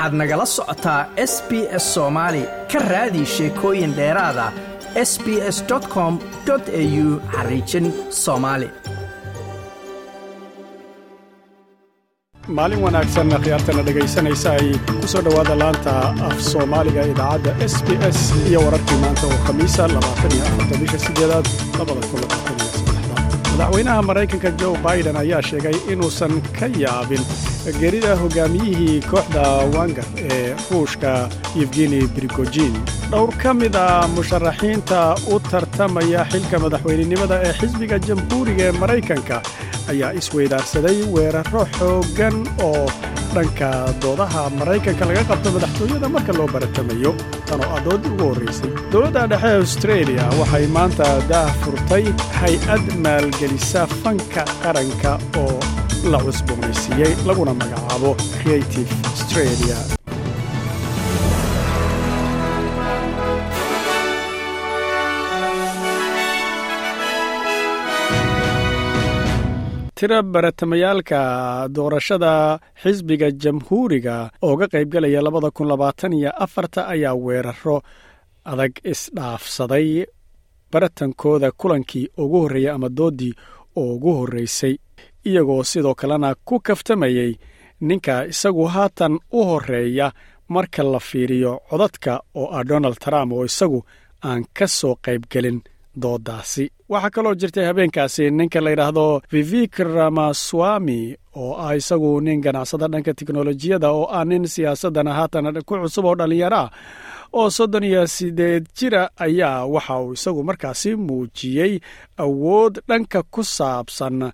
waxaad nagala socotaa s b s soomaali ka raadi sheekooyin dheeraada s b s com au xariijin soomaali maalin wanaagsan khiyaartana dhegaysanaysa ay ku soo dhowaada laanta af soomaaliga idaacadda s b s iyo wararkii maanta oo khamiisa bisha sideedaad madaxweynaha maraykanka jo baiden ayaa sheegay inuusan ka yaabin gerida hogaamiyihii kooxda wangar ee ruushka yefgeni brigojin dhowr ka mid a musharaxiinta u tartamaya xilka madaxweynenimada ee xisbiga jamhuuriga ee maraykanka ayaa isweydaarsaday weerarro xooggan oo dhanka doodaha maraykanka laga qabto madaxtooyada marka loo baratamayo tan oo adood ugu horraysay dowladda dhexe austareeliya waxay maanta daah furtay hay'ad maalgelisa fanka qaranka oo la cusboonaysiiyey laguna magacaabo creative australia tira baratamayaalka doorashada xisbiga jamhuuriga oo ga qaybgalaya labada kun labaatan iyo afarta ayaa weeraro adag isdhaafsaday. Baratankooda kulankii ugu horreeyey ama doodii oo ugu horraysay iyagoo sidoo kalena ku kaftamayey ninka isagu haatan u horreeya marka la fiiriyo codadka oo ah donald trump oo isagu aan ka soo qaybgelin doodaasi. Waxaa kaloo jirtay habeenkaasi ninka la yidhaahdo vivik ramaswami oo ah isagu nin ganacsada dhanka teknolojiyada oo ah nin siyaasadana haatan ku cusub oo dhallinyaro ah oo soddon iyo sideed jira ayaa waxa uu isagu markaasi muujiyey awood dhanka ku saabsan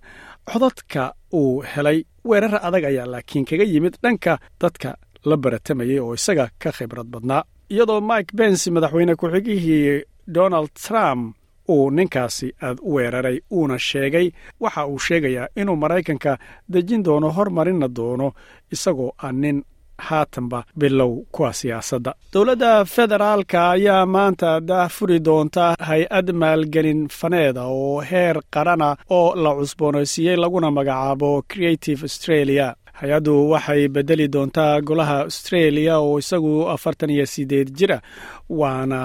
codadka uu helay. Weerar adag ayaa laakiin kaga yimid dhanka dadka la baratamayay oo isaga ka khibrad badnaa. Iyadoo mike bens madaxweyne ku-xigihii donald trump uu ninkaasi aad u weeraray uuna sheegay waxa uu sheegayaa inuu maraykanka dejin doono hormarina doono isagoo ah nin haatanba bilow kuwa siyaasadda. Dowladda federaalka ayaa maanta daahfuri doonta hay'ad maalgelin faneeda oo heer qarana oo la cusboonaysiiyey laguna magacaabo creative australia hay'addu waxay bedeli doontaa golaha australia oo isagu afartan iyo sideed jira waana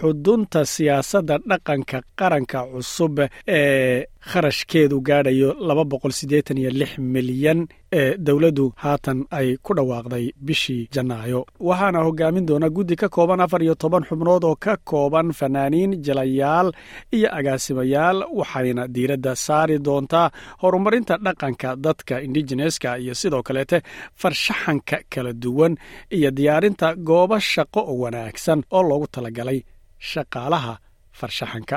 xudunta siyaasadda dhaqanka qaranka cusub ee kharashkeedu gaadhayo laba boqol siddeetan iyo lix milyan ee dowladdu haatan ay ku dhawaaqday bishii janaayo. Waxaana hogaamin doona guddi ka kooban afar iyo toban xubnood oo ka kooban fanaaniin jalayaal iyo agaasimayaal waxayna diiradda saari doontaa horumarinta dhaqanka dadka indigeneska iyo sidoo kaleete farshaxanka kala duwan iyo diyaarinta goobo shaqo oo wanaagsan oo loogu talagalay shaqaalaha farshaxanka